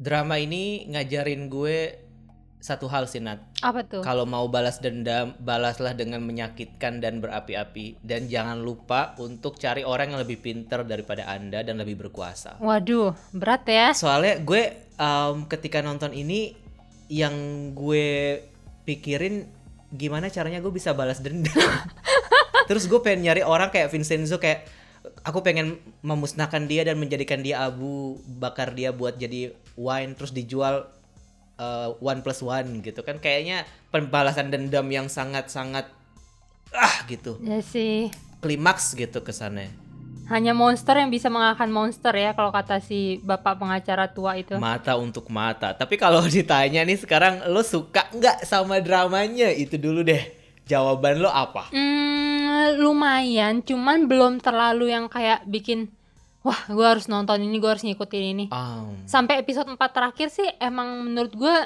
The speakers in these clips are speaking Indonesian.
Drama ini ngajarin gue satu hal sih Nat. Apa tuh? Kalau mau balas dendam, balaslah dengan menyakitkan dan berapi-api. Dan jangan lupa untuk cari orang yang lebih pintar daripada Anda dan lebih berkuasa. Waduh, berat ya. Soalnya gue um, ketika nonton ini yang gue pikirin gimana caranya gue bisa balas dendam. Terus gue pengen nyari orang kayak Vincenzo kayak aku pengen memusnahkan dia dan menjadikan dia abu, bakar dia buat jadi wine terus dijual uh, one plus one gitu. Kan kayaknya pembalasan dendam yang sangat-sangat ah gitu. Ya sih. klimaks gitu kesannya. Hanya monster yang bisa mengalahkan monster ya kalau kata si bapak pengacara tua itu. mata untuk mata. Tapi kalau ditanya nih sekarang lo suka nggak sama dramanya? Itu dulu deh. Jawaban lo apa? Hmm, lumayan, cuman belum terlalu yang kayak bikin wah, gue harus nonton ini, gue harus ngikutin ini. Um, Sampai episode 4 terakhir sih emang menurut gue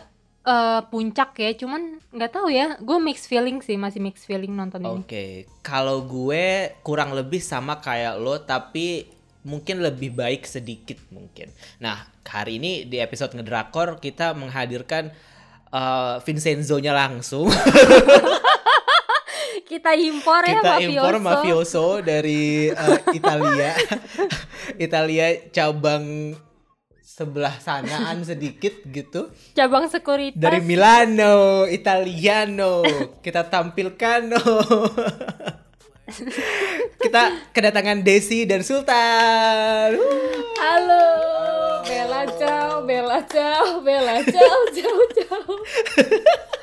eh, puncak ya, cuman nggak tahu ya, gue mixed feeling sih, masih mixed feeling nonton ini. Oke, kalau gue kurang lebih sama kayak lo, tapi mungkin lebih baik sedikit mungkin. Nah, hari ini di episode ngedrakor kita menghadirkan uh, Vincenzo-nya langsung. Kita impor ya kita mafioso. impor mafioso dari uh, Italia. Italia cabang sebelah sanaan sedikit gitu. Cabang sekuritas. Dari Milano, Italiano. Kita tampilkan. kita kedatangan Desi dan Sultan. Halo, Bella ciao, Bella ciao, Bella ciao, ciao, ciao.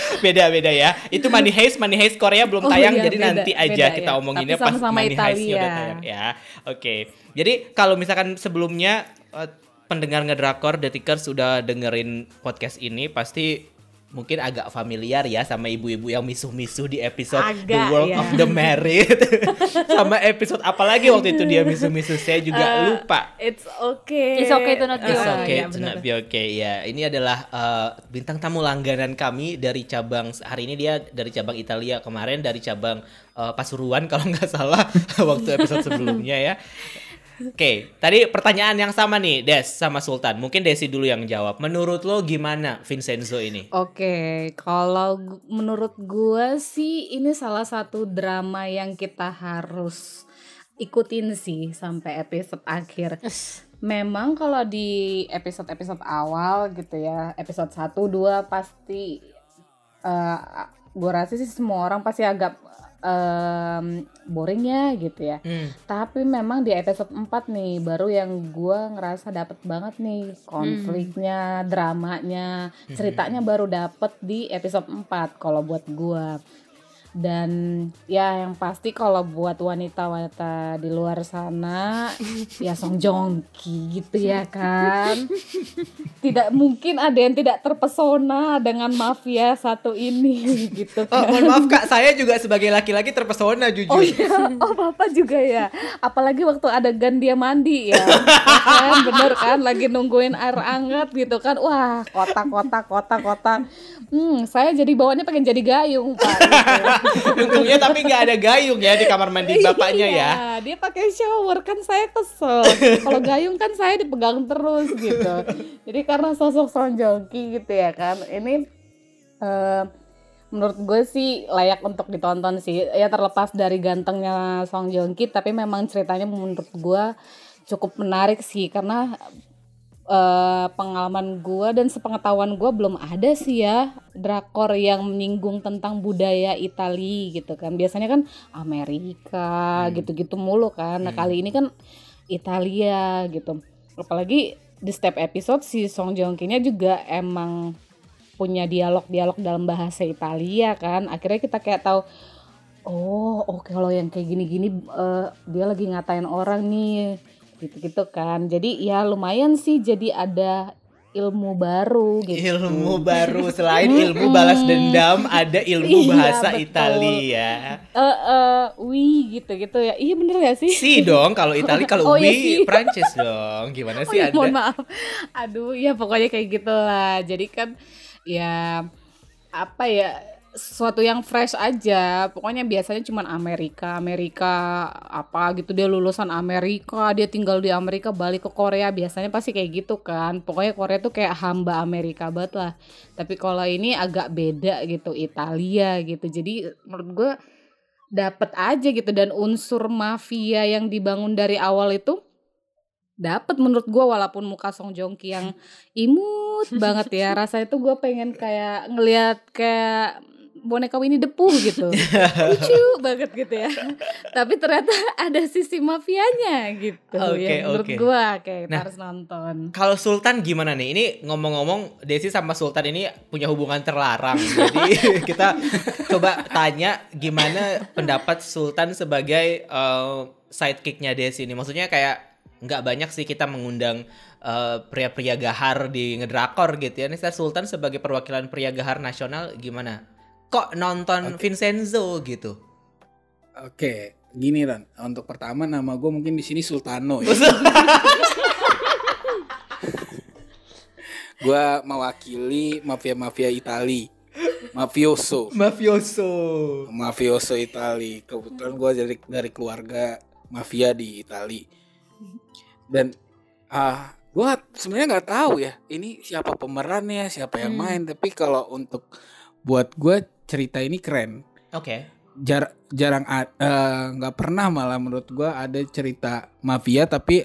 Beda-beda ya. Itu Money Heist, Money Heist Korea belum Oh tayang iya, jadi beda, nanti aja beda kita ya. omonginnya Tapi pas sama-sama Money Heist udah Italia. tayang ya. Oke. Jadi kalau misalkan sebelumnya eh, pendengar ngedrakor Detikers sudah dengerin podcast ini pasti mungkin agak familiar ya sama ibu-ibu yang misuh-misuh di episode The Agak, World ya. of the Married. sama episode apa lagi waktu itu dia misuh-misuh saya juga Eh, lupa. It's okay. It's okay to not be It's okay iya, to not be okay. Ya, ini adalah uh, bintang tamu langganan kami dari cabang hari ini dia dari cabang Italia kemarin dari cabang uh, Pasuruan kalau nggak salah waktu episode sebelumnya ya. Oke, tadi pertanyaan yang sama nih, Des sama Sultan. Mungkin Desi dulu yang jawab. Menurut lo gimana Vincenzo ini? Oke, kalau gu- menurut gua sih ini salah satu drama yang kita harus ikutin sih sampai episode akhir. Memang kalau di episode-episode awal gitu ya, episode 1 2 pasti eh gua rasa sih semua orang pasti agak em, boring ya gitu ya. Hmm, Tapi memang di episode 4 nih baru yang gua ngerasa dapet banget nih konfliknya, dramanya, ceritanya baru dapet di episode 4 kalau buat gua. Dan ya yang pasti kalau buat wanita-wanita di luar sana ya Song Joong Ki gitu ya kan. Tidak mungkin ada yang tidak terpesona dengan mafia satu ini gitu Oh, kan. mohon maaf Kak, saya juga sebagai laki-laki terpesona jujur. Oh iya, oh bapak juga ya. Apalagi waktu adegan dia mandi ya, Ya kan bener kan, lagi nungguin air hangat gitu kan. Wah, kotak-kotak, kotak-kotak. Hmm, saya jadi bawaannya pengen jadi gayung pak. Gitu. Untungnya tapi nggak ada gayung ya di kamar mandi bapaknya ya. Iya, dia pakai shower kan saya kesel. Kalau gayung kan saya dipegang terus gitu. Jadi karena sosok Song Joong Ki gitu ya kan. Ini eh, menurut gue sih layak untuk ditonton sih. Ya terlepas dari gantengnya Song Joong Ki, tapi memang ceritanya menurut gue cukup menarik sih karena eh, pengalaman gue dan sepengetahuan gue belum ada sih ya drakor yang menyinggung tentang budaya Itali gitu kan. Biasanya kan Amerika Hmm. gitu-gitu mulu kan. Nah Hmm. kali ini kan Italia gitu. Apalagi di setiap episode si Song Joong Ki-nya juga emang punya dialog-dialog dalam bahasa Italia kan. Akhirnya kita kayak tahu oh oke kalau yang kayak gini-gini eh, dia lagi ngatain orang nih gitu-gitu kan jadi ya lumayan sih jadi ada ilmu baru gitu Ilmu baru selain ilmu balas dendam ada ilmu Iya, bahasa betul. Italia. eh eh wih gitu-gitu ya iya bener gak sih Si dong kalau Itali kalau Oh, iya Wi sih. Prancis dong. Gimana Oh sih iya, Anda? mohon maaf. Aduh, ya pokoknya kayak gitulah. Jadi kan ya apa ya sesuatu yang fresh aja. Pokoknya biasanya cuman Amerika, Amerika apa gitu dia lulusan Amerika, dia tinggal di Amerika balik ke Korea biasanya pasti kayak gitu kan. Pokoknya Korea tuh kayak hamba Amerika banget lah. Tapi kalau ini agak beda gitu, Italia gitu. Jadi menurut gue dapat aja gitu dan unsur mafia yang dibangun dari awal itu dapat menurut gue walaupun muka Song Joong Ki yang imut banget ya rasanya tuh gue pengen kayak ngelihat kayak boneka Winnie the Pooh gitu lucu banget gitu ya tapi ternyata ada sisi mafianya gitu Oke, ya menurut gue kayak Nah. harus nonton Kalau Sultan gimana nih? Ini ngomong-ngomong Desi sama Sultan ini punya hubungan terlarang. Jadi kita coba tanya gimana pendapat Sultan sebagai eh, sidekicknya Desi ini. Maksudnya kayak nggak banyak sih kita mengundang eh, pria-pria gahar di ngedrakor gitu ya. Ini saya Sultan sebagai perwakilan pria gahar nasional gimana? Kok nonton Vincenzo gitu? Oke, gini Ran. Untuk pertama nama gue mungkin di sini Sultano ya. gue mewakili mafia-mafia Itali. Mafioso. Mafioso. Mafioso Itali. Kebetulan gue dari dari keluarga mafia di Itali. Dan ah gue sebenarnya nggak tahu ya ini siapa pemerannya, siapa yang Hmm. main. Tapi kalau untuk buat gue cerita ini keren. Oke. Jar- jarang eh, nggak pernah malah menurut gue ada cerita mafia tapi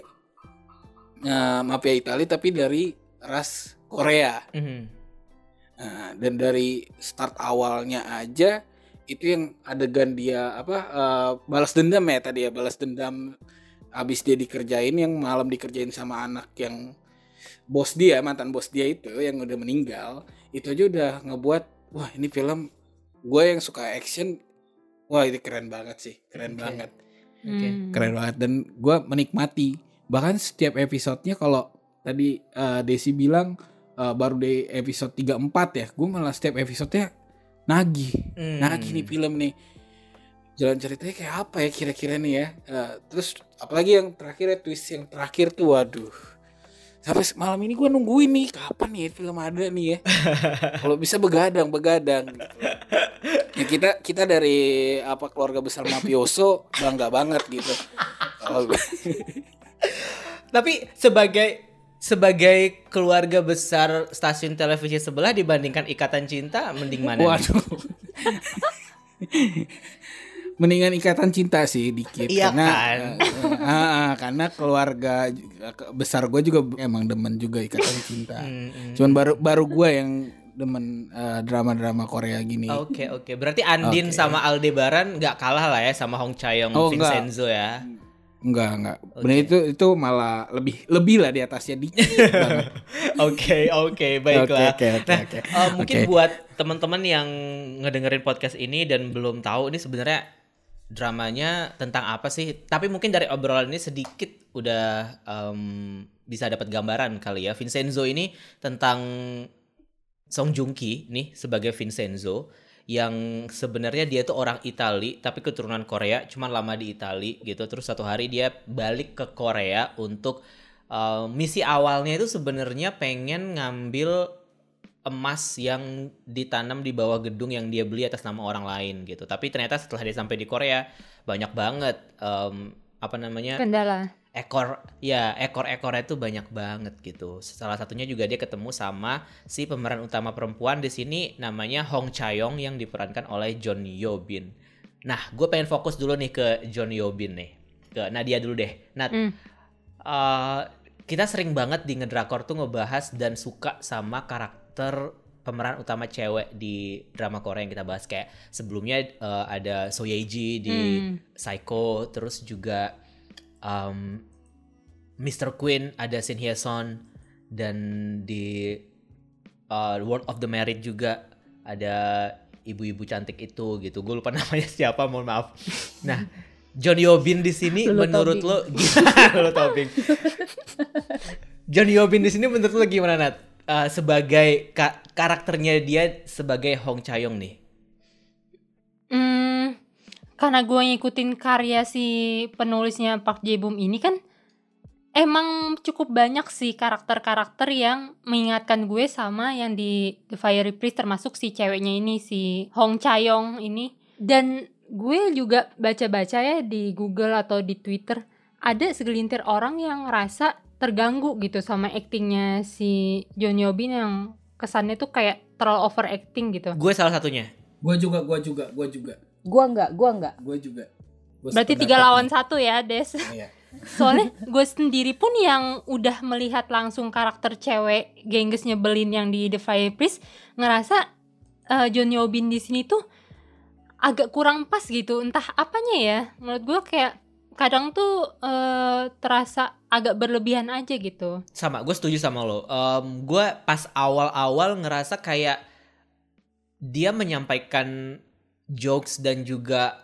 eh, mafia Itali tapi dari ras Korea. Mhm. Nah, dan dari start awalnya aja itu yang adegan dia apa eh, balas dendam ya tadi ya balas dendam habis dia dikerjain yang malam dikerjain sama anak yang bos dia mantan bos dia itu yang udah meninggal itu aja udah ngebuat wah ini film gue yang suka action wah ini keren banget sih keren Oke. banget Oke. Hmm. keren banget dan gue menikmati bahkan setiap episodenya kalau tadi eh, Desi bilang eh, baru di episode 34 ya gue malah setiap episodenya nagih Hmm. nagih nih film nih jalan ceritanya kayak apa ya kira-kira nih ya Eh, terus apalagi yang terakhir ya twist yang terakhir tuh waduh sampai malam ini gue nungguin nih kapan nih film ada nih ya kalau bisa begadang begadang gitu. Ya kita kita dari apa keluarga besar mafioso bangga banget gitu Kalau- Tapi sebagai sebagai keluarga besar stasiun televisi sebelah dibandingkan Ikatan Cinta mending mana? nih? Waduh. Mendingan ikatan cinta sih dikit Iya karena kan? eh, ah, ah, karena keluarga besar gue juga emang demen juga ikatan cinta. Hmm, hmm. Cuman baru baru gue yang demen eh, drama-drama Korea gini. Oke oke, berarti Andin Oke. sama Aldebaran nggak kalah lah ya sama Hong Chaeyoung Oh, enggak. Vincenzo ya. Enggak enggak. Oke. Bener itu itu malah lebih lebih lah di atasnya dikit. Oke oke baiklah. Oke, oke, oke, Nah, oke. eh, mungkin buat teman-teman yang ngedengerin podcast ini dan belum tahu ini sebenarnya dramanya tentang apa sih? Tapi mungkin dari obrolan ini sedikit udah em, bisa dapat gambaran kali ya. Vincenzo ini tentang Song Joong Ki nih sebagai Vincenzo yang sebenarnya dia tuh orang Itali tapi keturunan Korea, cuman lama di Itali gitu. Terus satu hari dia balik ke Korea untuk eh, misi awalnya itu sebenarnya pengen ngambil emas yang ditanam di bawah gedung yang dia beli atas nama orang lain gitu. Tapi ternyata setelah dia sampai di Korea banyak banget em, apa namanya Kendala. Ekor ya ekor-ekornya itu banyak banget gitu. Salah satunya juga dia ketemu sama si pemeran utama perempuan di sini namanya Hong Chaeyoung yang diperankan oleh John Yo Bin. Nah, gue pengen fokus dulu nih ke John Yo Bin nih. Ke Nadia dulu deh. Nat, Hmm. eh, kita sering banget di ngedrakor tuh ngebahas dan suka sama karakter pemeran utama cewek di drama Korea yang kita bahas kayak sebelumnya eh, ada So Ye Ji di Hmm. Psycho terus juga um, Mr. Queen ada Shin Hye Son dan di uh, World of the Married juga ada ibu-ibu cantik itu gitu. Gue lupa namanya siapa mohon maaf. Nah John Yobin di sini menurut Tobing. lo gimana? Lulu Tobing. John Yobin di sini menurut lo gimana Nat? Uh, sebagai ka- karakternya dia sebagai Hong Chaeyoung nih. Hmm, karena gue ngikutin karya si penulisnya Park Jae Bum ini kan, emang cukup banyak sih karakter-karakter yang mengingatkan gue sama yang di The Fiery Priest termasuk si ceweknya ini si Hong Chayong ini dan gue juga baca-baca ya di Google atau di Twitter ada segelintir orang yang ngerasa terganggu gitu sama aktingnya si John Yobin yang kesannya tuh kayak terlalu overacting gitu. Gue salah satunya. Gua juga, gua juga, gua juga, Gua nggak, gua nggak. gua juga. Gua Berarti tiga lawan nih. satu ya, Des. Iya. Soalnya gue sendiri pun yang udah melihat langsung karakter cewek gengges nyebelin yang di The Fire Priest ngerasa eh, John Yobin di sini tuh agak kurang pas gitu. Entah apanya ya. Menurut gue kayak kadang tuh eh, terasa agak berlebihan aja gitu. Sama, gue setuju sama lo. Em, gue pas awal-awal ngerasa kayak dia menyampaikan jokes dan juga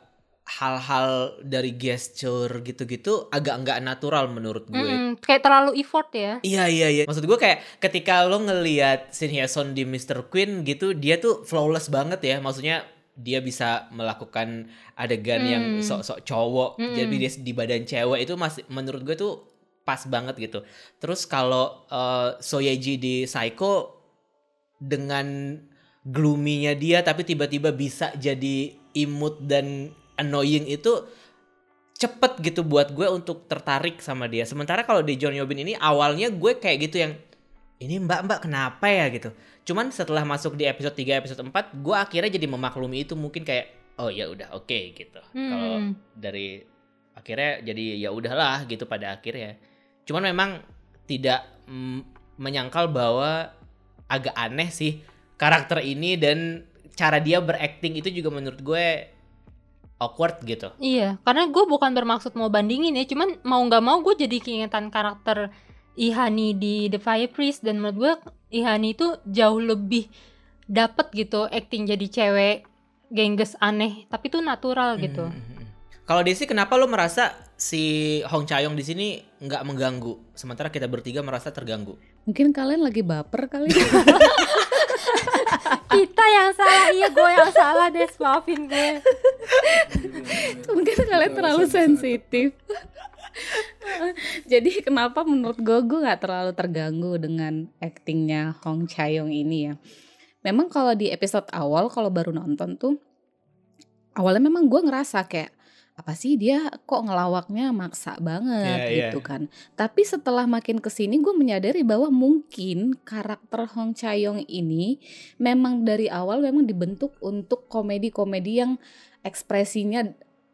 hal-hal dari gesture gitu-gitu agak nggak natural menurut gue. Mm-mm, kayak terlalu effort ya. Iya iya iya. Maksud gue kayak ketika lo ngelihat Shin Hye Son di Mr. Queen gitu, dia tuh flawless banget ya. Maksudnya dia bisa melakukan adegan yang Hmm. sok-sok cowok, Mm-mm. jadi dia di badan cewek itu masih menurut gue tuh pas banget gitu. Terus kalau eh, So Ye Ji di Psycho dengan gloomy-nya dia tapi tiba-tiba bisa jadi imut dan annoying itu cepet gitu buat gue untuk tertarik sama dia. Sementara kalau di John Yobin ini awalnya gue kayak gitu yang ini mbak mbak kenapa ya gitu. Cuman setelah masuk di episode 3 episode 4 gue akhirnya jadi memaklumi itu mungkin kayak oh ya udah oke gitu. Kalau Hmm. dari akhirnya jadi ya udahlah gitu pada akhirnya. Cuman memang tidak mm, menyangkal bahwa agak aneh sih karakter ini dan cara dia berakting itu juga menurut gue awkward gitu. Iya, karena gue bukan bermaksud mau bandingin ya, cuman mau nggak mau gue jadi keingetan karakter Ihani di The Fire Priest dan menurut gue Ihani itu jauh lebih dapet gitu acting jadi cewek gengges aneh, tapi tuh natural gitu. Hmm, hmm, hmm. Kalau Desi kenapa lo merasa si Hong Chayong di sini nggak mengganggu, sementara kita bertiga merasa terganggu? Mungkin kalian lagi baper kali. Kita yang salah, iya gue yang salah Des, maafin gue. Mungkin kalian terlalu sensitif. Jadi kenapa menurut gue gue nggak terlalu terganggu dengan aktingnya Hong Chayong ini ya. Memang kalau di episode awal kalau baru nonton tuh awalnya memang gue ngerasa kayak apa sih dia kok ngelawaknya maksa banget Iya, iya. gitu kan. Tapi setelah makin ke sini gue menyadari bahwa mungkin karakter Hong Chayong ini memang dari awal memang dibentuk untuk komedi-komedi yang ekspresinya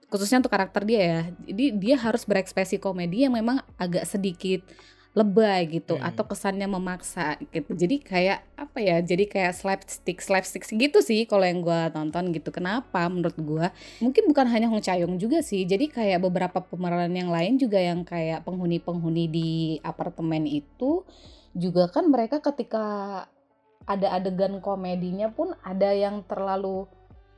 khususnya untuk karakter dia ya. Jadi dia harus berekspresi komedi yang memang agak sedikit lebay gitu Hmm. atau kesannya memaksa gitu. Jadi kayak apa ya? Jadi kayak slapstick slapstick gitu sih kalau yang gua tonton gitu. Kenapa menurut gua? Mungkin bukan hanya Hong Chayong juga sih. Jadi kayak beberapa pemeran yang lain juga yang kayak penghuni-penghuni di apartemen itu juga kan mereka ketika ada adegan komedinya pun ada yang terlalu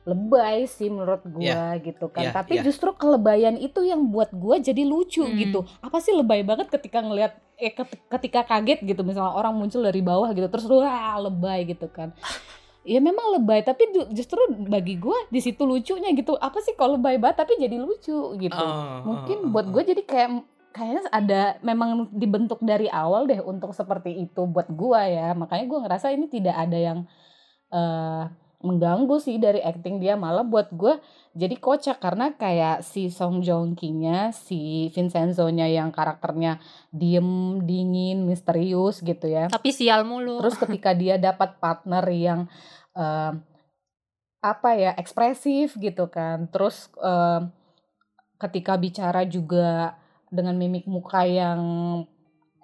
lebay sih menurut gua gitu kan. Iya, Tapi iya. justru kelebayan itu yang buat gua jadi lucu Hmm. gitu. Apa sih lebay banget ketika ngelihat eh ket- ketika kaget gitu misalnya orang muncul dari bawah gitu terus wah lebay gitu kan. Ya memang lebay tapi ju- justru bagi gua di situ lucunya gitu. Apa sih kalau lebay banget tapi jadi lucu gitu. Oh, Mungkin oh, buat oh, gue jadi kayak kayaknya ada memang dibentuk dari awal deh untuk seperti itu buat gua ya. Makanya gua ngerasa ini tidak ada yang eh mengganggu sih dari acting dia malah buat gue jadi kocak karena kayak si Song Joong Ki-nya, si Vincenzo-nya yang karakternya diem, dingin, misterius gitu ya. Tapi sial mulu. Terus ketika dia dapat partner yang eh, apa ya ekspresif gitu kan, terus eh, ketika bicara juga dengan mimik muka yang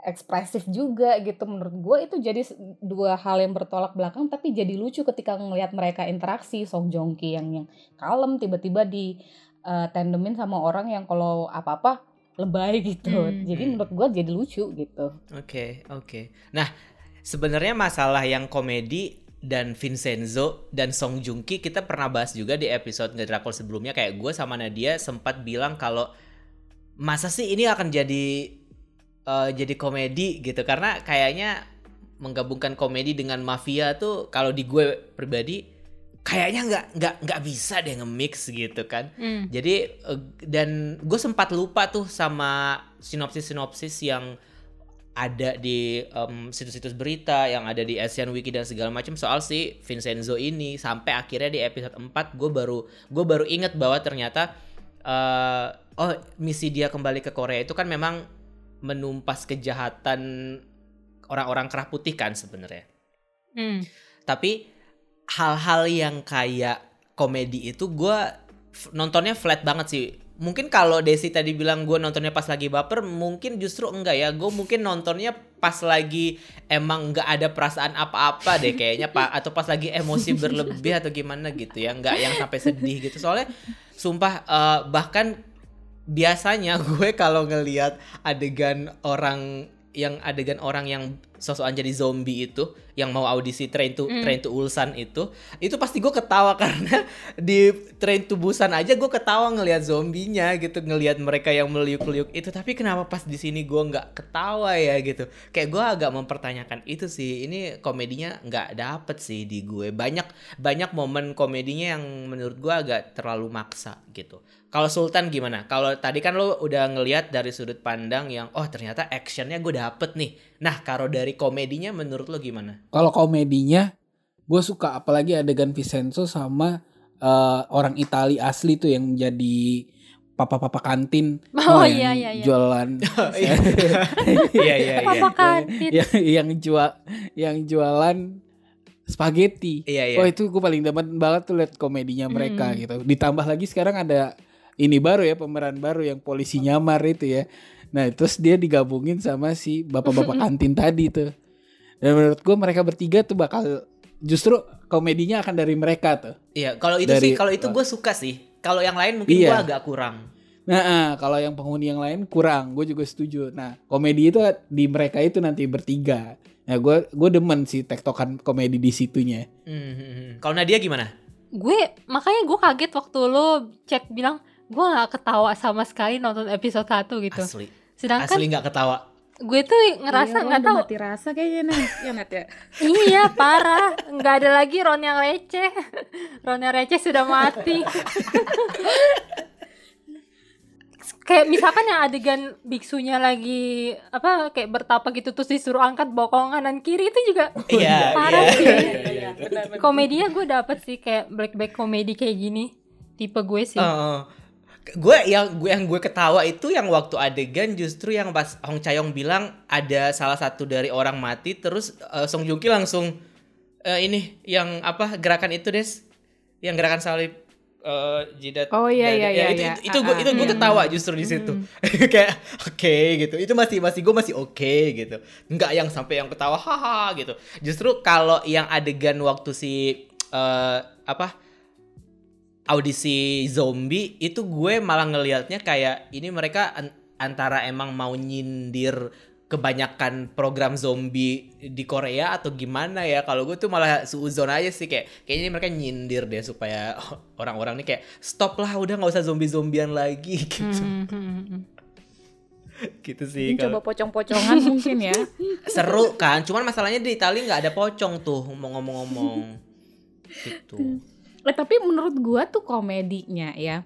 ekspresif juga gitu menurut gue itu jadi dua hal yang bertolak belakang tapi jadi lucu ketika ngelihat mereka interaksi Song Joong Ki yang yang kalem tiba-tiba di eh, tandemin sama orang yang kalau apa-apa lebay gitu Hmm. jadi menurut gue jadi lucu gitu Oke, oke. Nah, sebenarnya masalah yang komedi dan Vincenzo dan Song Joong Ki kita pernah bahas juga di episode The Drakor sebelumnya kayak gue sama Nadia sempat bilang kalau masa sih ini akan jadi eh, jadi komedi gitu karena kayaknya menggabungkan komedi dengan mafia tuh kalau di gue pribadi kayaknya nggak nggak nggak bisa deh nge-mix gitu kan. Hmm. Jadi eh, dan gue sempat lupa tuh sama sinopsis-sinopsis yang ada di em, situs-situs berita yang ada di Asian Wiki dan segala macam soal si Vincenzo ini sampai akhirnya di episode 4 gue baru gue baru inget bahwa ternyata eh, oh misi dia kembali ke Korea itu kan memang menumpas kejahatan orang-orang kerah putih kan sebenarnya. Hmm. tapi hal-hal yang kayak komedi itu gue nontonnya flat banget sih. Mungkin kalau Desi tadi bilang gue nontonnya pas lagi baper mungkin justru enggak ya. Gue mungkin nontonnya pas lagi emang nggak ada perasaan apa-apa deh kayaknya pak. Atau pas lagi emosi berlebih atau gimana gitu ya. Nggak yang sampai sedih gitu. Soalnya sumpah eh, bahkan biasanya gue kalau ngelihat adegan orang yang adegan orang yang sosokan jadi zombie itu yang mau audisi train to Mm. train to Ulsan itu itu pasti gue ketawa karena di train to Busan aja gue ketawa ngelihat zombinya gitu ngelihat mereka yang meliuk-liuk itu tapi kenapa pas di sini gue nggak ketawa ya gitu kayak gue agak mempertanyakan itu sih ini komedinya nggak dapet sih di gue banyak banyak momen komedinya yang menurut gue agak terlalu maksa gitu kalau Sultan gimana? Kalau tadi kan lo udah ngelihat dari sudut pandang yang oh ternyata actionnya gue dapet nih. Nah kalau dari komedinya menurut lo gimana? Kalau komedinya, gue suka apalagi adegan Vincenzo sama eh, orang Itali asli tuh yang jadi papa-papa kantin. Oh, yang iya, iya, iya. Jualan. Iya iya iya. Apa kantin? yang, yang jual yang jualan spaghetti. Iya iya. Wah itu gue paling demen banget tuh liat komedinya mereka Hmm. gitu. Ditambah lagi sekarang ada ini baru ya pemeran baru yang polisi nyamar itu ya. Nah terus dia digabungin sama si bapak-bapak kantin tadi tuh. Dan menurut gue mereka bertiga tuh bakal justru komedinya akan dari mereka tuh. Iya kalau itu Dari- sih kalau itu gue suka sih. Kalau yang lain mungkin Iya. gue agak kurang. Nah ah, kalau yang penghuni yang lain kurang, gue juga setuju. Nah komedi itu di mereka itu nanti bertiga. Nah gue gue demen sih tektokan komedi di situnya. Hmm, hmm, hmm. Kalau Nadia gimana? Gue makanya gue kaget waktu lo cek bilang gue nggak ketawa sama sekali nonton episode 1 gitu. Asli Sedangkan asli nggak ketawa. Gue tuh ngerasa Iya, nggak udah tahu. mati rasa kayaknya nih. Ya Nat ya. Iya parah, nggak ada lagi Ron yang receh. Ron yang receh sudah mati. kayak misalkan yang adegan biksunya lagi apa kayak bertapa gitu terus disuruh angkat bokong kanan kiri itu juga Iya Parah iya. sih. iya, iya. komedinya gue dapet sih kayak black black komedi kayak gini tipe gue sih Heeh. Gue yang gue yang gue ketawa itu yang waktu adegan justru yang pas Hong Chayong bilang ada salah satu dari orang mati terus eh, Song Joong Ki langsung eh, ini yang apa gerakan itu des? Yang gerakan salib eh, jidat Oh, iya, iya, Ya, iya, itu, iya. itu, itu gue Ah, itu gue ah. ketawa justru di situ. Kayak oke gitu. Itu masih masih gue masih oke gitu. Nggak yang sampai yang ketawa haha gitu. Justru kalau yang adegan waktu si eh, apa audisi zombie itu gue malah ngelihatnya kayak ini mereka an- antara emang mau nyindir kebanyakan program zombie di Korea atau gimana ya. Kalau gue tuh malah suuzon aja sih kayak kayaknya mereka nyindir deh supaya orang-orang ini kayak stop lah udah nggak usah zombie zombian lagi. Gitu. Hmm, hmm, hmm. gitu sih Mungkin coba pocong-pocongan mungkin ya. seru kan cuman masalahnya di Italia nggak ada pocong tuh mau ngomong-ngomong. Gitu Eh, tapi menurut gua tuh komedinya ya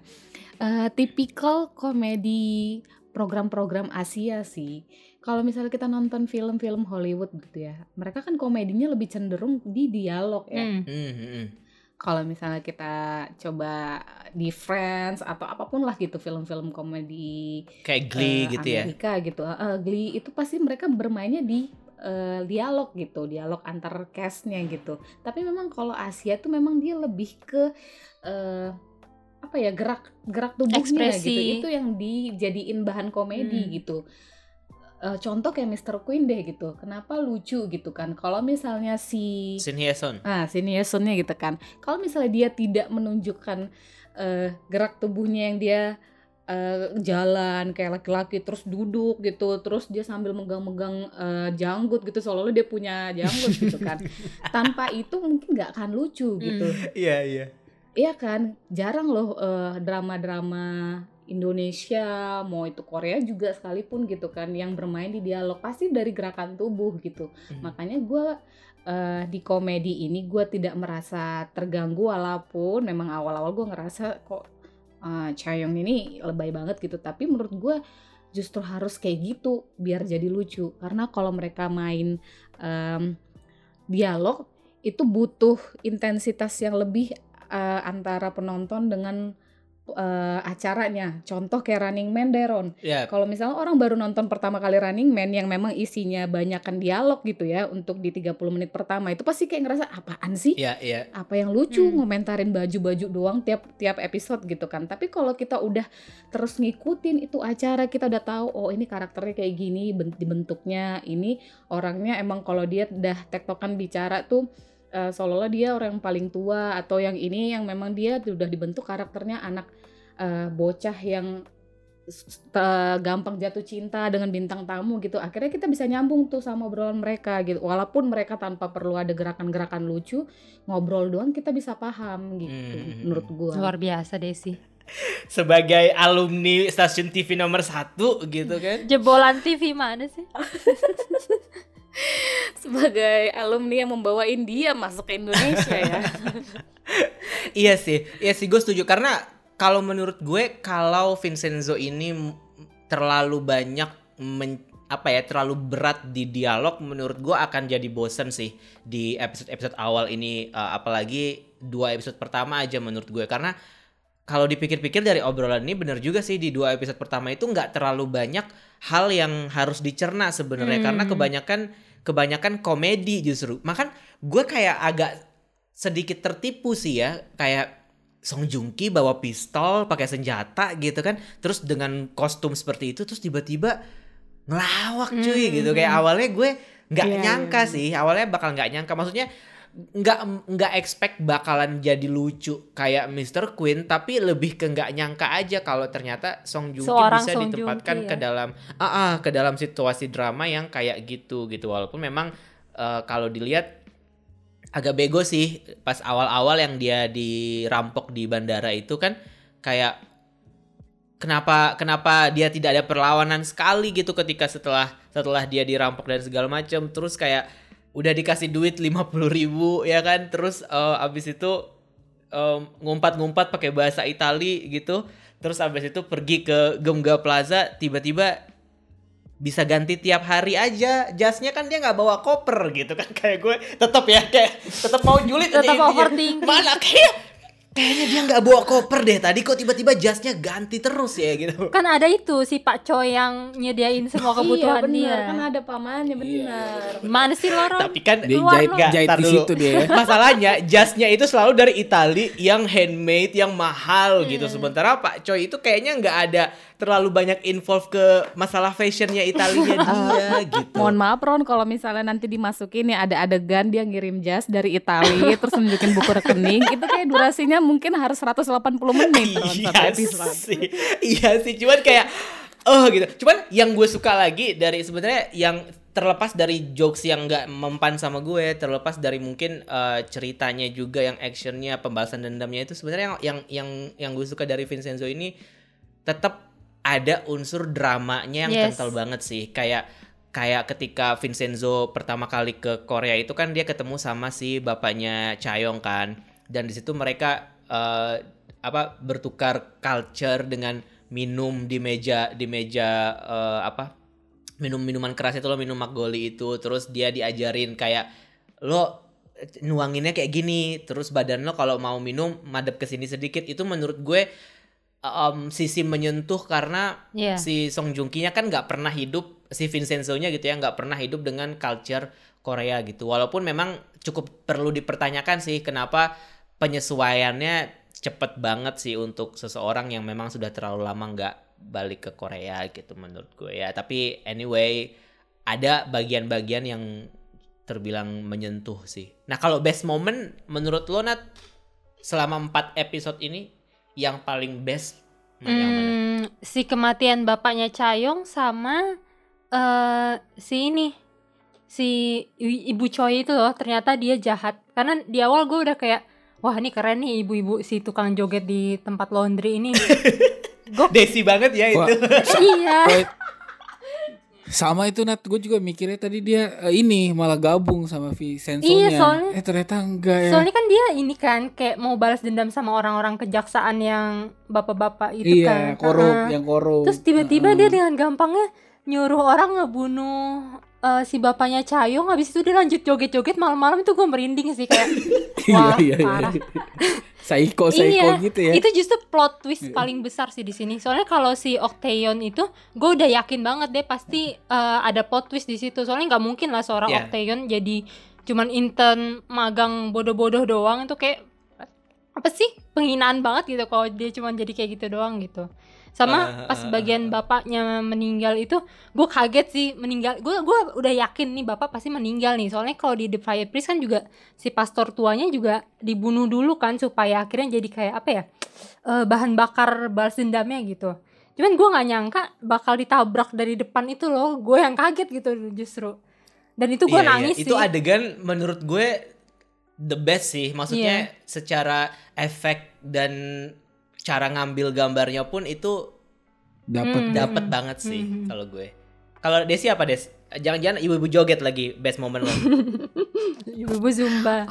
eh, tipikal komedi program-program Asia sih. Kalau misalnya kita nonton film-film Hollywood gitu ya, mereka kan komedinya lebih cenderung di dialog ya. Hmm. Kalau misalnya kita coba di Friends atau apa pun lah gitu film-film komedi kayak Glee eh, gitu ya Amerika gitu, eh, Glee itu pasti mereka bermainnya di eh, dialog gitu, dialog antar castnya gitu. Tapi memang kalau Asia tuh memang dia lebih ke eh, apa ya gerak gerak tubuhnya Ekspresi. gitu. Itu yang dijadiin bahan komedi Hmm. gitu. Eh, contoh kayak Mr. Queen deh gitu. Kenapa lucu gitu kan? Kalau misalnya si Shin Hye Sun Ah, Yesunnya gitu kan. Kalau misalnya dia tidak menunjukkan eh, gerak tubuhnya yang dia eh, jalan kayak laki-laki terus duduk gitu, terus dia sambil megang-megang eh, janggut gitu, seolah-olah dia punya janggut gitu kan. Tanpa itu mungkin nggak akan lucu gitu. Hmm. iya iya Iya kan, jarang loh eh, drama-drama Indonesia mau itu Korea juga sekalipun gitu kan yang bermain di dialog pasti dari gerakan tubuh gitu Hmm. makanya gue eh, di komedi ini gue tidak merasa terganggu walaupun memang awal-awal gue ngerasa kok eh, Chaeyoung ini lebay banget gitu. Tapi menurut gue justru harus kayak gitu biar jadi lucu. Karena kalau mereka main em, dialog itu butuh intensitas yang lebih eh, antara penonton dengan eh, acaranya contoh kayak Running Man Deron Ya, kalau misalnya orang baru nonton pertama kali Running Man yang memang isinya banyakkan dialog gitu ya untuk di 30 menit pertama itu pasti kayak ngerasa apaan sih? ya, ya. Apa yang lucu Hmm. ngomentarin baju-baju doang tiap tiap episode gitu kan. Tapi kalau kita udah terus ngikutin itu acara kita udah tahu oh ini karakternya kayak gini ben- dibentuknya ini orangnya emang kalau dia udah tektokan bicara tuh eh, seolah-olah dia orang yang paling tua atau yang ini yang memang dia udah dibentuk karakternya anak eh, bocah yang gampang jatuh cinta dengan bintang tamu gitu akhirnya kita bisa nyambung tuh sama obrolan mereka gitu walaupun mereka tanpa perlu ada gerakan-gerakan lucu ngobrol doang kita bisa paham gitu Hmm. menurut gua Luar biasa Desi. Sebagai alumni stasiun TV nomor satu gitu kan. Jebolan TV mana sih? sebagai alumni yang membawa India masuk ke Indonesia ya. Iya sih, iya sih gue setuju. Karena kalau menurut gue kalau Vincenzo ini terlalu banyak men- apa ya terlalu berat di dialog menurut gue akan jadi bosen sih di episode-episode awal ini. Eh, apalagi dua episode pertama aja menurut gue. Karena kalau dipikir-pikir dari obrolan ini bener juga sih di dua episode pertama itu nggak terlalu banyak hal yang harus dicerna sebenarnya. Hmm. karena kebanyakan kebanyakan komedi justru. Makan gue kayak agak sedikit tertipu sih ya. Kayak Song Joong Ki bawa pistol pakai senjata gitu kan. Terus dengan kostum seperti itu terus tiba-tiba ngelawak cuy Hmm, gitu. Kayak awalnya gue nggak Iya, nyangka iya. sih. Awalnya bakal nggak nyangka. Maksudnya nggak nggak expect bakalan jadi lucu kayak Mr. Queen tapi lebih ke nggak nyangka aja kalau ternyata Song Joong Ki bisa Song ditempatkan Ki, ke ya. dalam ah ah, ke dalam situasi drama yang kayak gitu gitu walaupun memang eh, kalau dilihat agak bego sih pas awal-awal yang dia dirampok di bandara itu kan kayak kenapa kenapa dia tidak ada perlawanan sekali gitu ketika setelah setelah dia dirampok dan segala macam terus kayak udah dikasih duit 50.000 ribu ya kan? Terus eh, abis itu em, ngumpat-ngumpat pakai bahasa Itali gitu. Terus abis itu pergi ke Gemga Plaza tiba-tiba bisa ganti tiap hari aja. Jasnya kan dia nggak bawa koper gitu kan kayak gue. Tetap ya kayak tetap mau julid Tetap intinya. overthinking. mana kayak kayaknya dia nggak bawa koper deh tadi kok tiba-tiba jasnya ganti terus ya gitu Kan ada itu si Pak Choi yang nyediain semua kebutuhan iya bener dia. kan ada pamannya bener Mana sih Loron? tapi kan Dia jahit. Nggak, jahit di situ dia ya. Masalahnya jasnya itu selalu dari Itali yang handmade, yang mahal gitu. Hmm. Sementara Pak Choi itu kayaknya nggak ada terlalu banyak involve ke masalah fashionnya Italinya dia gitu. Mohon maaf Ron kalau misalnya nanti dimasukin ya ada adegan dia ngirim jas dari Italia terus nunjukin buku rekening itu kayak durasinya mungkin harus 180 menit satu iya episode. sih, iya sih. Cuman kayak oh gitu. Cuman yang gue suka lagi dari sebenarnya yang terlepas dari jokes yang nggak mempan sama gue, terlepas dari mungkin eh, ceritanya juga yang actionnya, pembahasan dendamnya itu sebenarnya yang yang yang yang gue suka dari Vincenzo ini tetap ada unsur dramanya yang Yes. kental banget sih. Kayak kayak ketika Vincenzo pertama kali ke Korea itu kan dia ketemu sama si bapaknya Chayong kan. Dan di situ mereka eh, apa bertukar culture dengan minum di meja di meja eh, apa minum minuman keras itu lo minum Magoli itu. Terus dia diajarin kayak lo nuanginnya kayak gini terus badan lo kalau mau minum madep ke sini sedikit. Itu menurut gue um, sisi menyentuh karena Iya. si Song Joong Ki-nya kan nggak pernah hidup si Vincenzo-nya gitu ya nggak pernah hidup dengan culture Korea gitu. Walaupun memang cukup perlu dipertanyakan sih kenapa penyesuaiannya cepet banget sih untuk seseorang yang memang sudah terlalu lama nggak balik ke Korea gitu menurut gue ya. Tapi anyway ada bagian-bagian yang terbilang menyentuh sih. Nah kalau best moment menurut lo Nat selama 4 episode ini yang paling best nah, yang mana? Hmm, si kematian bapaknya Chayong sama eh si ini si ibu Choi itu loh ternyata dia jahat. Karena di awal gue udah kayak wah ini keren nih ibu-ibu si tukang joget di tempat laundry ini Gok Desi banget ya Wah, itu. iya. Sama itu Nat, gue juga mikirnya tadi dia eh, ini malah gabung sama Vincenzo-nya. Iya, soalnya- eh ternyata enggak ya. Soalnya kan dia ini kan kayak mau balas dendam sama orang-orang kejaksaan yang bapak-bapak itu iya, kan. korup, Heeh. yang korup. Terus tiba-tiba Heeh. dia dengan gampangnya nyuruh orang ngebunuh eh, si bapaknya Cayong habis itu dia lanjut joget-joget malam-malam itu gue merinding sih kayak wah iya, iya, iya. parah. Psycho, psycho iya, gitu ya. itu justru plot twist Iya. paling besar sih di sini. Soalnya kalau si Octaeon itu, gue udah yakin banget deh pasti eh, ada plot twist di situ. Soalnya nggak mungkin lah seorang Iya. Octaeon jadi cuman intern magang bodoh-bodoh doang itu kayak apa sih penghinaan banget gitu kalau dia cuman jadi kayak gitu doang gitu. Sama pas bagian bapaknya meninggal itu, gue kaget sih meninggal. Gue gua udah yakin nih bapak pasti meninggal nih. Soalnya kalau di The Fire Priest kan juga si pastor tuanya juga dibunuh dulu kan supaya akhirnya jadi kayak apa ya eh, bahan bakar balas dendamnya gitu. Cuman gue nggak nyangka bakal ditabrak dari depan itu loh. Gue yang kaget gitu justru. Dan itu gue Iya, iya. nangis Itu sih. adegan menurut gue the best sih. Maksudnya Iya. secara efek dan cara ngambil gambarnya pun itu Dapat Hmm. dapat banget sih Hmm. kalau gue. Kalau Desi apa Des? Jangan-jangan ibu-ibu joget lagi best moment lo. Ibu Zumba.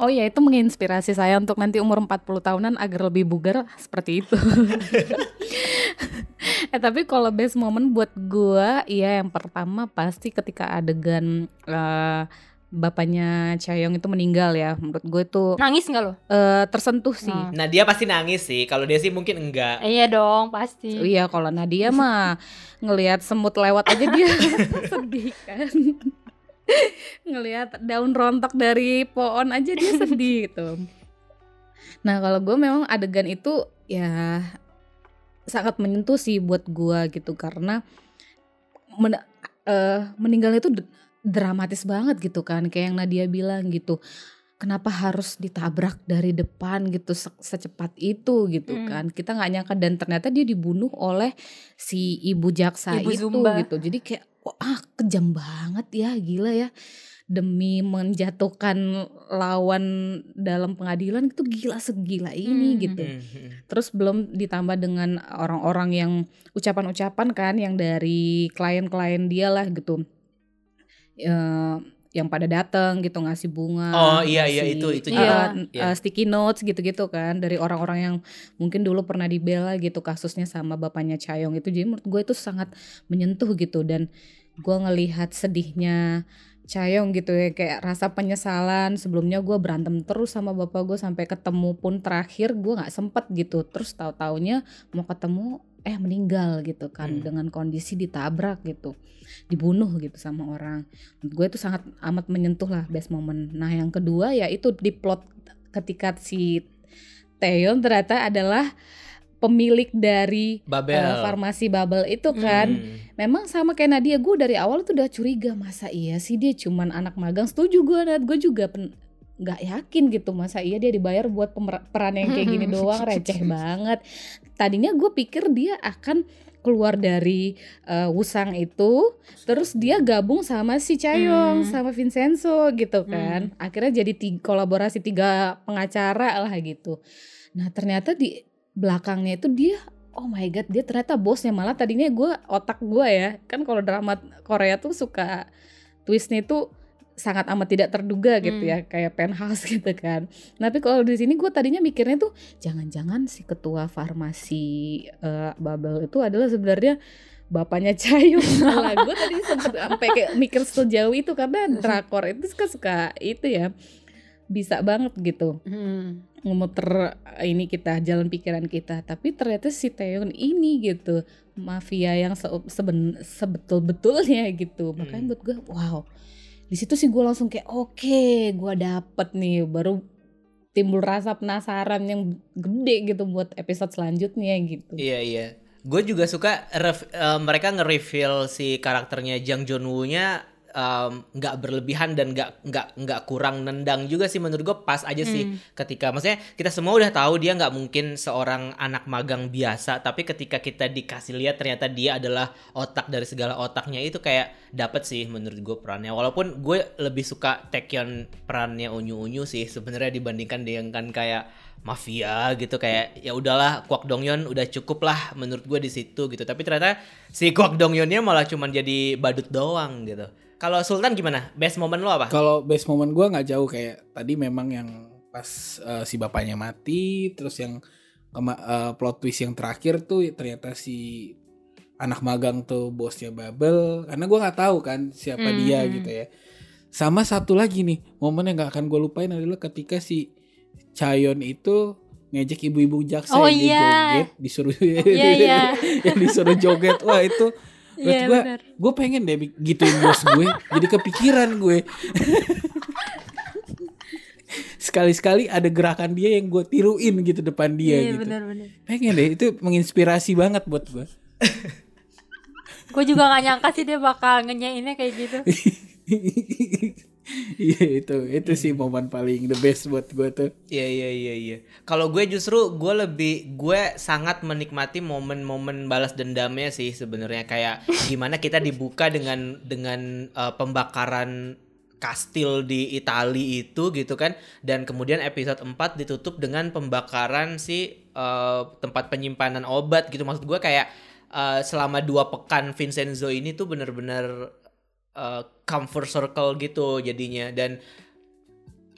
Oh ya itu menginspirasi saya untuk nanti umur 40 tahunan agar lebih bugar seperti itu. eh tapi kalau best moment buat gua ya yang pertama pasti ketika adegan eh, bapaknya Chayong itu meninggal ya. Menurut gue itu Nangis nggak lo? eh, tersentuh sih. Hmm. nah, dia pasti nangis sih. Kalau Desi mungkin enggak. Iya dong pasti. Iya kalau Nadia mah ngelihat semut lewat aja dia sedih kan. ngelihat daun rontok dari pohon aja dia sedih gitu. Nah kalau gue memang adegan itu ya sangat menyentuh sih buat gue gitu karena men- eh, meninggalnya itu dramatis banget gitu kan kayak yang Nadia bilang gitu. Kenapa harus ditabrak dari depan gitu se- secepat itu gitu Hmm. kan? Kita nggak nyangka dan ternyata dia dibunuh oleh si ibu jaksa Ibu itu Zumba. gitu. Jadi kayak wah kejam banget ya gila ya demi menjatuhkan lawan dalam pengadilan itu gila segila ini Hmm. gitu. Hmm, hmm. Terus belum ditambah dengan orang-orang yang ucapan-ucapan kan yang dari klien-klien dia lah gitu. Eh, yang pada datang gitu ngasih bunga. Oh, iya, iya, itu- itu eh, juga. eh, Iya. sticky notes gitu-gitu kan dari orang-orang yang mungkin dulu pernah dibela gitu kasusnya sama bapaknya Chayong itu. Jadi menurut gue itu sangat menyentuh gitu dan gue ngelihat sedihnya Chayong gitu ya kayak rasa penyesalan sebelumnya gue berantem terus sama bapak gue sampai ketemu pun terakhir gue nggak sempet gitu terus tahu taunya mau ketemu eh meninggal gitu kan Hmm. dengan kondisi ditabrak gitu dibunuh gitu sama orang menurut gue itu sangat amat menyentuh lah best moment nah yang kedua ya itu di plot ketika si Taeyeon ternyata adalah pemilik dari Babel. eh, farmasi bubble itu kan Hmm. Memang sama kayak Nadia gue dari awal tuh udah curiga masa iya sih dia cuman anak magang setuju gue Nat gue juga pen nggak yakin gitu masa iya dia dibayar buat peran yang kayak gini doang? Receh banget. Tadinya gue pikir dia akan keluar dari eh, Wusang itu terus dia gabung sama si Chayong Hmm. sama Vincenzo gitu kan. Akhirnya jadi tiga, kolaborasi tiga pengacara lah gitu. Nah ternyata di belakangnya itu dia oh my god dia ternyata bosnya. Malah tadinya gue otak gue ya kan kalau drama Korea tuh suka twistnya tuh sangat amat tidak terduga gitu Hmm. ya kayak penthouse gitu kan tapi kalau di sini gue tadinya mikirnya tuh jangan-jangan si ketua farmasi eh, Babel itu adalah sebenarnya bapaknya Cayung malah gue tadi sempet sampai kayak mikir sejauh itu karena drakor itu suka suka itu ya bisa banget gitu Hmm. ngemuter eh, ini kita jalan pikiran kita tapi ternyata si Taeyeon ini gitu mafia yang se seben- sebetul-betulnya gitu makanya Hmm. buat gue wow di situ sih gue langsung kayak oke gue dapet nih baru timbul rasa penasaran yang gede gitu buat episode selanjutnya gitu Iya iya. Gue juga suka ref- eh, mereka nge-reveal si karakternya Jang Joon Woo-nya em, nggak berlebihan dan nggak nggak nggak kurang nendang juga sih menurut gue pas aja sih. Ketika maksudnya kita semua udah tahu dia nggak mungkin seorang anak magang biasa tapi ketika kita dikasih lihat ternyata dia adalah otak dari segala otaknya itu kayak dapet sih menurut gue perannya. Walaupun gue lebih suka Taekyon perannya Unyu Unyu sih sebenarnya dibandingkan dengan kayak mafia gitu kayak ya udahlah Kwak Dongyeon udah cukup lah menurut gue di situ gitu. Tapi ternyata si Kwak Dongyeonnya malah cuman jadi badut doang gitu kalau Sultan gimana best moment lo apa Kalau best moment gua nggak jauh kayak tadi memang yang pas eh, si bapaknya mati, terus yang kema- eh, plot twist yang terakhir tuh ternyata si anak magang tuh bosnya Babel. Karena gua nggak tahu kan siapa Hmm. dia gitu ya. Sama satu lagi nih momen yang nggak akan gue lupain adalah ketika si Chayon itu ngejek ibu-ibu jaksa Oh, yang iya. joget disuruh Iya, iya. yang disuruh joget wah itu Iya, gue benar. gue pengen deh gituin bos gue jadi kepikiran gue sekali-sekali ada gerakan dia yang gue tiruin gitu depan dia Iya gitu benar-benar. pengen deh itu menginspirasi banget buat gue Gue juga gak nyangka sih dia bakal ngenyainnya kayak gitu. iya itu itu sih momen paling the best buat gue tuh. Iya iya iya iya. Kalau gue justru gue lebih gue sangat menikmati momen-momen balas dendamnya sih sebenarnya. Kayak gimana kita dibuka dengan dengan uh, pembakaran kastil di Itali itu gitu kan. Dan kemudian episode 4 ditutup dengan pembakaran si uh, tempat penyimpanan obat gitu. Maksud gue kayak uh, selama dua pekan Vincenzo ini tuh bener-bener uh, comfort circle gitu jadinya. Dan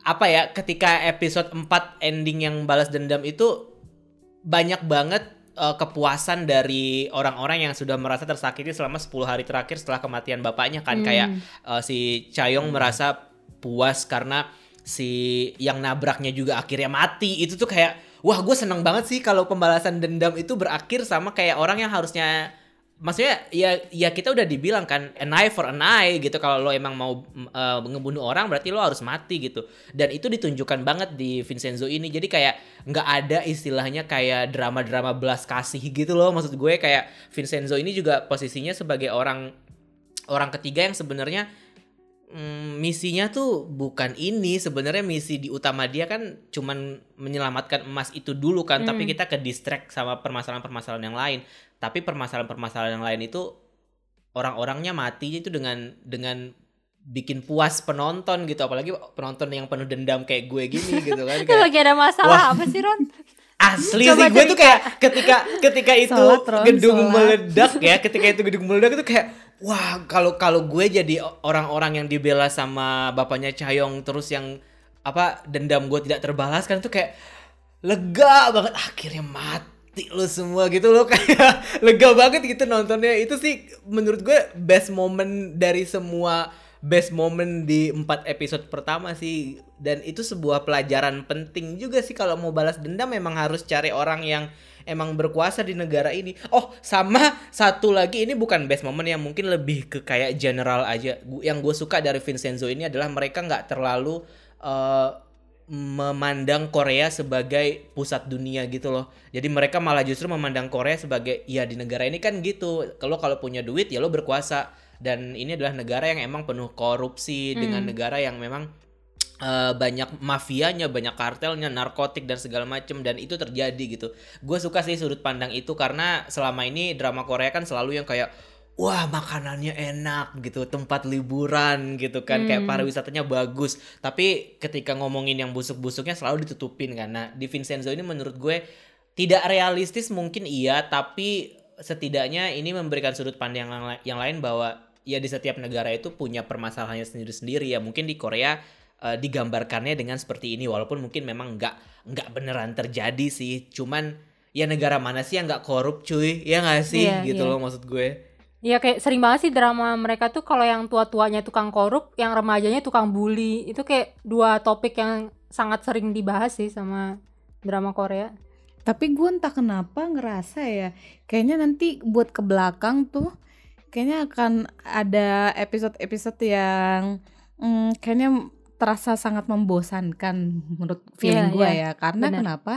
apa ya ketika episode 4 ending yang balas dendam itu banyak banget uh, kepuasan dari orang-orang yang sudah merasa tersakiti selama 10 hari terakhir setelah kematian bapaknya kan. Hmm. kayak uh, si Chayong merasa puas karena si yang nabraknya juga akhirnya mati. Itu tuh kayak wah gue seneng banget sih kalau pembalasan dendam itu berakhir sama kayak orang yang harusnya maksudnya ya ya kita udah dibilang kan an eye for an eye gitu. Kalau lo emang mau uh, ngebunuh orang berarti lo harus mati gitu. Dan itu ditunjukkan banget di Vincenzo ini. Jadi kayak nggak ada istilahnya kayak drama-drama belas kasih gitu loh maksud gue. Kayak Vincenzo ini juga posisinya sebagai orang orang ketiga yang sebenarnya mm, misinya tuh bukan ini sebenarnya misi di utama dia kan cuman menyelamatkan emas itu dulu kan tapi Hmm. kita ke distract sama permasalahan-permasalahan yang lain tapi permasalahan-permasalahan yang lain itu orang-orangnya mati itu dengan dengan bikin puas penonton gitu apalagi penonton yang penuh dendam kayak gue gini gitu kan kayak lagi ada masalah apa sih Ron? asli Coba sih gue tuh kayak ketika ketika itu Sholat, Ron, gedung sholat. meledak ya ketika itu gedung meledak itu kayak wah kalau kalau gue jadi orang-orang yang dibela sama bapaknya Chayong terus yang apa dendam gue tidak terbalaskan tuh kayak lega banget. Akhirnya mati lo semua gitu loh. Kayak lega banget gitu nontonnya. Itu sih menurut gue best moment dari semua best moment di empat episode pertama sih dan itu sebuah pelajaran penting juga sih kalau mau balas dendam memang harus cari orang yang emang berkuasa di negara ini oh sama satu lagi ini bukan best moment yang mungkin lebih ke kayak general aja yang gue suka dari Vincenzo ini adalah mereka nggak terlalu eh, memandang Korea sebagai pusat dunia gitu loh. Jadi mereka malah justru memandang Korea sebagai ya di negara ini kan gitu. Kalau kalau punya duit ya lo berkuasa dan ini adalah negara yang emang penuh korupsi dengan negara yang memang eh, banyak mafianya, banyak kartelnya, narkotik dan segala macem dan itu terjadi gitu. Gue suka sih sudut pandang itu karena selama ini drama Korea kan selalu yang kayak wah makanannya enak gitu, tempat liburan gitu kan, kayak Hmm. pariwisatanya bagus. Tapi ketika ngomongin yang busuk-busuknya selalu ditutupin kan. Nah di Vincenzo ini menurut gue tidak realistis mungkin iya, tapi setidaknya ini memberikan sudut pandang yang lain bahwa ya di setiap negara itu punya permasalahannya sendiri-sendiri ya. Mungkin di Korea eh, digambarkannya dengan seperti ini walaupun mungkin memang nggak nggak beneran terjadi sih. Cuman ya negara mana sih yang nggak korup cuy? Ya nggak sih Iya, gitu iya. loh maksud gue. Iya kayak sering banget sih drama mereka tuh kalau yang tua-tuanya tukang korup, yang remajanya tukang bully. Itu kayak dua topik yang sangat sering dibahas sih sama drama Korea. Tapi gue entah kenapa ngerasa ya, kayaknya nanti buat ke belakang tuh, kayaknya akan ada episode-episode yang mm, kayaknya terasa sangat membosankan menurut feeling Iya, gue iya, ya. Karena benar. kenapa?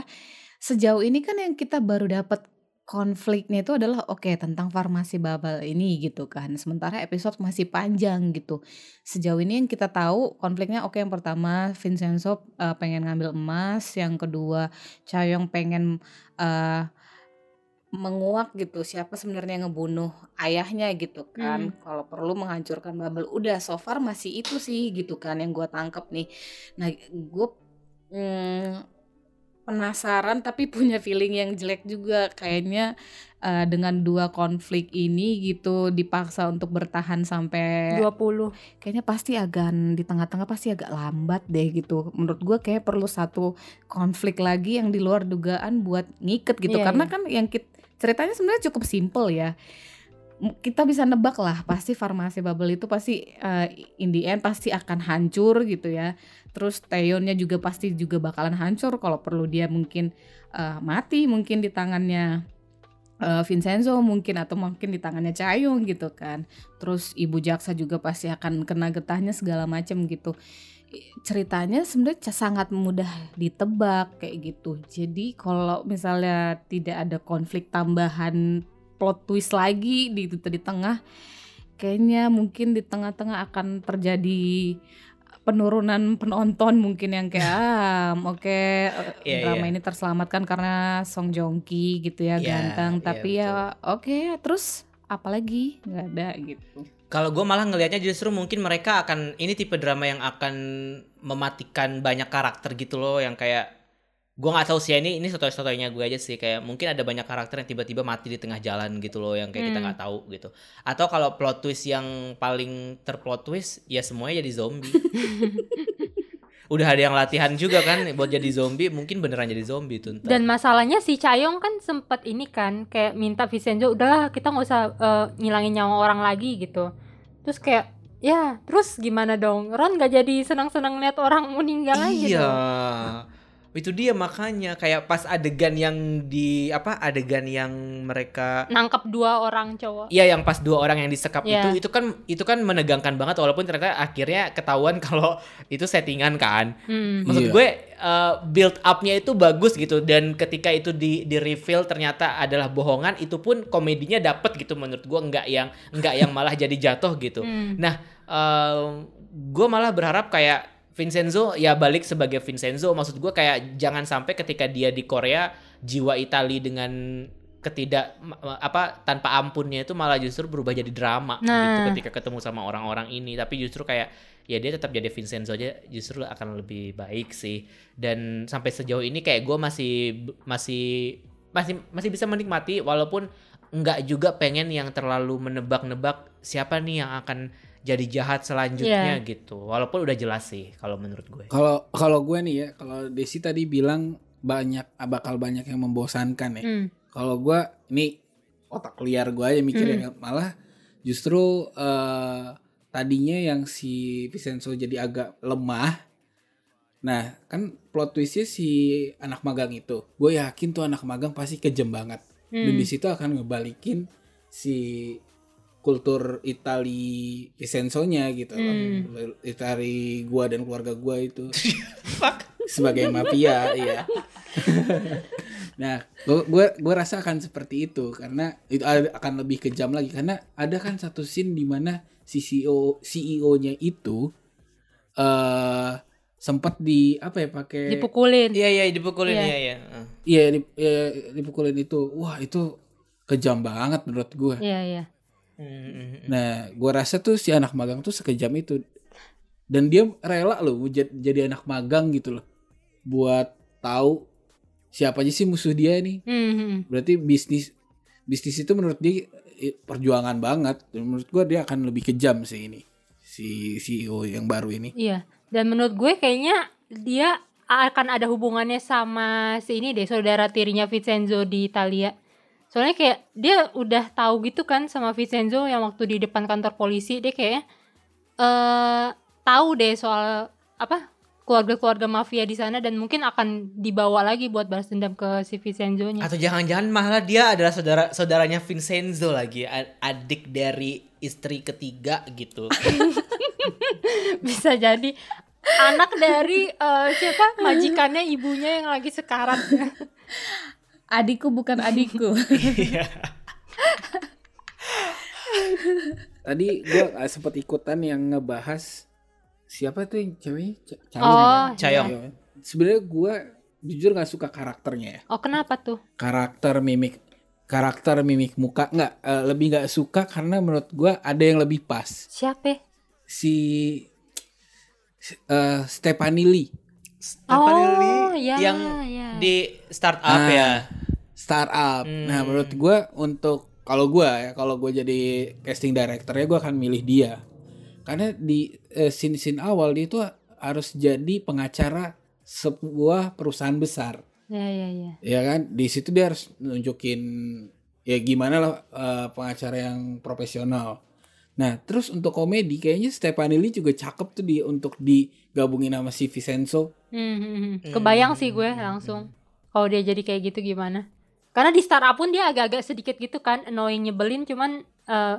Sejauh ini kan yang kita baru dapat konfliknya itu adalah oke tentang farmasi bubble ini gitu kan. Sementara episode masih panjang gitu. Sejauh ini yang kita tahu konfliknya oke yang pertama Vincenzo uh, pengen ngambil emas, yang kedua Chayong pengen uh, menguak gitu siapa sebenarnya yang ngebunuh ayahnya gitu kan. Hmm. Kalau perlu menghancurkan bubble. Udah so far masih itu sih gitu kan yang gue tangkep nih. Nah, gue hmm, penasaran tapi punya feeling yang jelek juga kayaknya uh, dengan dua konflik ini gitu dipaksa untuk bertahan sampai 20 kayaknya pasti agak di tengah-tengah pasti agak lambat deh gitu menurut gua kayak perlu satu konflik lagi yang di luar dugaan buat ngiket gitu Iya, karena iya. kan yang kit- ceritanya sebenarnya cukup simple ya. Kita bisa nebak lah pasti farmasi bubble itu pasti uh, in the end pasti akan hancur gitu ya. Terus Taeyonnya juga pasti juga bakalan hancur kalau perlu dia mungkin uh, mati mungkin di tangannya uh, Vincenzo mungkin atau mungkin di tangannya Chayong gitu kan. Terus ibu jaksa juga pasti akan kena getahnya segala macam gitu ceritanya sebenarnya sangat mudah ditebak kayak gitu. Jadi kalau misalnya tidak ada konflik tambahan plot twist lagi di di tengah kayaknya mungkin di tengah-tengah akan terjadi penurunan penonton mungkin yang kayak ah oke eh, Iya, drama iya. ini terselamatkan karena Song Joong Ki gitu ya Iya, ganteng. iya, tapi ya oke terus apalagi? Nggak ada gitu. Kalau gue malah ngelihatnya justru mungkin mereka akan ini tipe drama yang akan mematikan banyak karakter gitu loh yang kayak gue nggak tahu sih ini ini sotoy-sotoynya gue aja sih kayak mungkin ada banyak karakter yang tiba-tiba mati di tengah jalan gitu loh yang kayak kita Hmm. nggak tahu gitu. Atau kalau plot twist yang paling terplot twist ya semuanya jadi zombie udah ada yang latihan juga kan buat jadi zombie mungkin beneran jadi zombie tuh. Dan masalahnya si Chayong kan sempet ini kan kayak minta Vincenzo udahlah kita nggak usah eh, ngilangin nyawa orang lagi gitu. Terus kayak ya terus gimana dong? Ron gak jadi senang-senang lihat orang meninggal lagi iya dong. Itu dia makanya kayak pas adegan yang di apa adegan yang mereka Nangkep dua orang cowok. Iya yang pas dua orang yang disekap Iya. itu itu kan itu kan menegangkan banget walaupun ternyata akhirnya ketahuan kalau itu settingan kan. Hmm. Maksud Iya. gue uh, build up-nya itu bagus gitu dan ketika itu di di reveal ternyata adalah bohongan itu pun komedinya dapet gitu menurut gue nggak yang nggak yang malah jadi jatuh gitu. Hmm. Nah, um, gue malah berharap kayak Vincenzo ya balik sebagai Vincenzo. Maksud gue kayak jangan sampai ketika dia di Korea jiwa Itali dengan ketidak apa tanpa ampunnya itu malah justru berubah jadi drama gitu Nah. ketika ketemu sama orang-orang ini. Tapi justru kayak ya dia tetap jadi Vincenzo aja justru akan lebih baik sih. Dan sampai sejauh ini kayak gue masih masih masih masih bisa menikmati walaupun nggak juga pengen yang terlalu menebak-nebak siapa nih yang akan jadi jahat selanjutnya Iya. gitu. Walaupun udah jelas sih kalau menurut gue. Kalau kalau gue nih ya, kalau Desi tadi bilang banyak bakal banyak yang membosankan ya. Hmm. Kalau gue ini otak liar gue aja mikirnya malah justru eh, tadinya yang si Vincenzo jadi agak lemah. Nah kan plot twistnya si anak magang itu, gue yakin tuh anak magang pasti kejam banget. Dan Hmm. di situ akan ngebalikin si kultur Itali Vincenzo-nya gitu. Hmm. Itali gua dan keluarga gua itu Fuck. sebagai mafia iya nah gua, gua gua rasa akan seperti itu karena itu akan lebih kejam lagi karena ada kan satu scene di mana si CEO CEO-nya itu eh sempat di apa ya pakai Dipukulin. Iya iya dipukulin Iya. iya iya. Uh. iya di- iya, dipukulin itu wah itu kejam banget menurut gua Iya iya. Hmm. Nah, gua rasa tuh si anak magang tuh sekejam itu. Dan dia rela loh jadi, anak magang gitu loh. Buat tahu siapa aja sih musuh dia nih. Hmm. Berarti bisnis bisnis itu menurut dia perjuangan banget. Dan menurut gua dia akan lebih kejam sih ini. Si CEO yang baru ini. Iya. Dan menurut gue kayaknya dia akan ada hubungannya sama si ini deh saudara tirinya Vincenzo di Italia. Soalnya kayak dia udah tahu gitu kan sama Vincenzo yang waktu di depan kantor polisi dia kayak eh tahu deh soal apa keluarga-keluarga mafia di sana dan mungkin akan dibawa lagi buat balas dendam ke si Vincenzo-nya. Atau jangan-jangan malah dia adalah saudara saudaranya Vincenzo lagi, adik dari istri ketiga gitu. Bisa jadi anak dari eh, siapa majikannya ibunya yang lagi sekarat. adikku bukan adikku. Iya. Tadi gua uh, sempat ikutan yang ngebahas siapa tuh yang ceweknya? C- Cayong Oh, ya? Cayong. Iya. Sebenarnya gua jujur nggak suka karakternya ya. Oh kenapa tuh? Karakter mimik karakter mimik muka nggak eh, lebih nggak suka karena menurut gua ada yang lebih pas. Siapa? Si eh Stephanie Lee Stephanie Oh, ya, yang ya. di startup Ah. ya. startup. Hmm. Nah, menurut gua untuk kalau gua ya, kalau gua jadi casting directornya gua akan milih dia. Karena di eh, scene-scene awal dia itu harus jadi pengacara sebuah perusahaan besar. Ya ya ya. Ya kan? Di situ dia harus nunjukin ya gimana lah eh, pengacara yang profesional. Nah, terus untuk komedi kayaknya Stephanie Lee juga cakep tuh di untuk digabungin sama si Vincenzo. Hmm, hmm, hmm. Kebayang sih gue langsung. Kalau dia jadi kayak gitu gimana? Karena di startup pun dia agak-agak sedikit gitu kan, annoying nyebelin, cuman eh,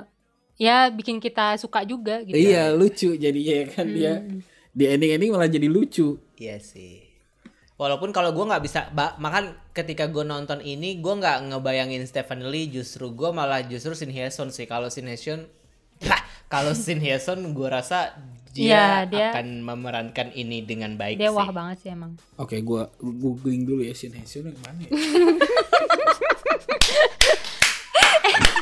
ya bikin kita suka juga gitu. Iya, lucu jadinya ya kan dia. Hmm. Di ending-ending malah jadi lucu. Iya sih. Walaupun kalau gue nggak bisa, makan ketika gue nonton ini gue nggak ngebayangin Stephen Lee, justru gue malah justru Shin Hye Sun sih. Kalau Shin Hye Sun, Nah, kalau Shin Hye gue rasa dia, ya, dia akan memerankan ini dengan baik dia sih. wah banget sih emang. Oke, okay, gue googling dulu ya Shin Hye Sun yang mana ya?